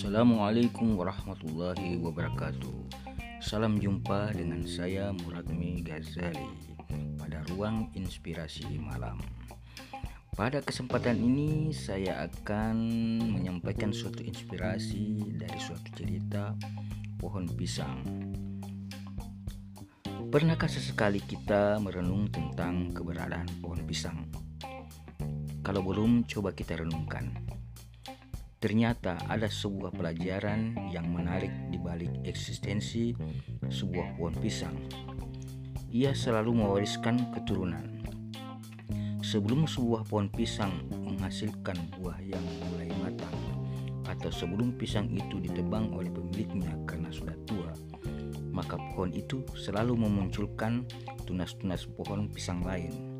Assalamualaikum warahmatullahi wabarakatuh Salam jumpa dengan saya Muradmi Ghazali Pada ruang inspirasi malam Pada kesempatan ini saya akan menyampaikan suatu inspirasi dari suatu cerita pohon pisang Pernahkah sesekali kita merenung tentang keberadaan pohon pisang? Kalau belum, coba kita renungkan. Ternyata ada sebuah pelajaran yang menarik di balik eksistensi sebuah pohon pisang. Ia selalu mewariskan keturunan. Sebelum sebuah pohon pisang menghasilkan buah yang mulai matang, atau sebelum pisang itu ditebang oleh pemiliknya karena sudah tua, maka pohon itu selalu memunculkan tunas-tunas pohon pisang lain.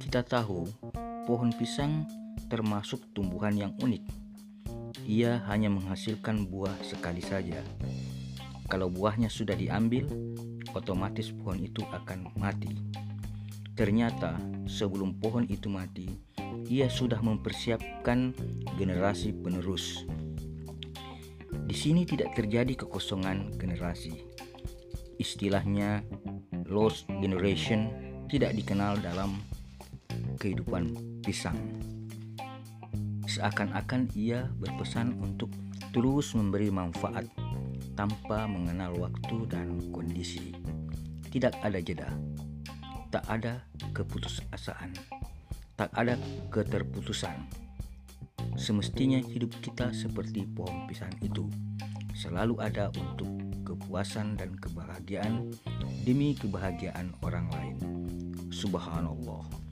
Kita tahu pohon pisang termasuk tumbuhan yang unik ia hanya menghasilkan buah sekali saja. Kalau buahnya sudah diambil, otomatis pohon itu akan mati. Ternyata, sebelum pohon itu mati, ia sudah mempersiapkan generasi penerus. Di sini tidak terjadi kekosongan generasi. Istilahnya lost generation tidak dikenal dalam kehidupan pisang. Seakan-akan ia berpesan untuk terus memberi manfaat tanpa mengenal waktu dan kondisi. Tidak ada jeda, tak ada keputusasaan, tak ada keterputusan. Semestinya hidup kita seperti pohon pisang itu, selalu ada untuk kepuasan dan kebahagiaan demi kebahagiaan orang lain. Subhanallah.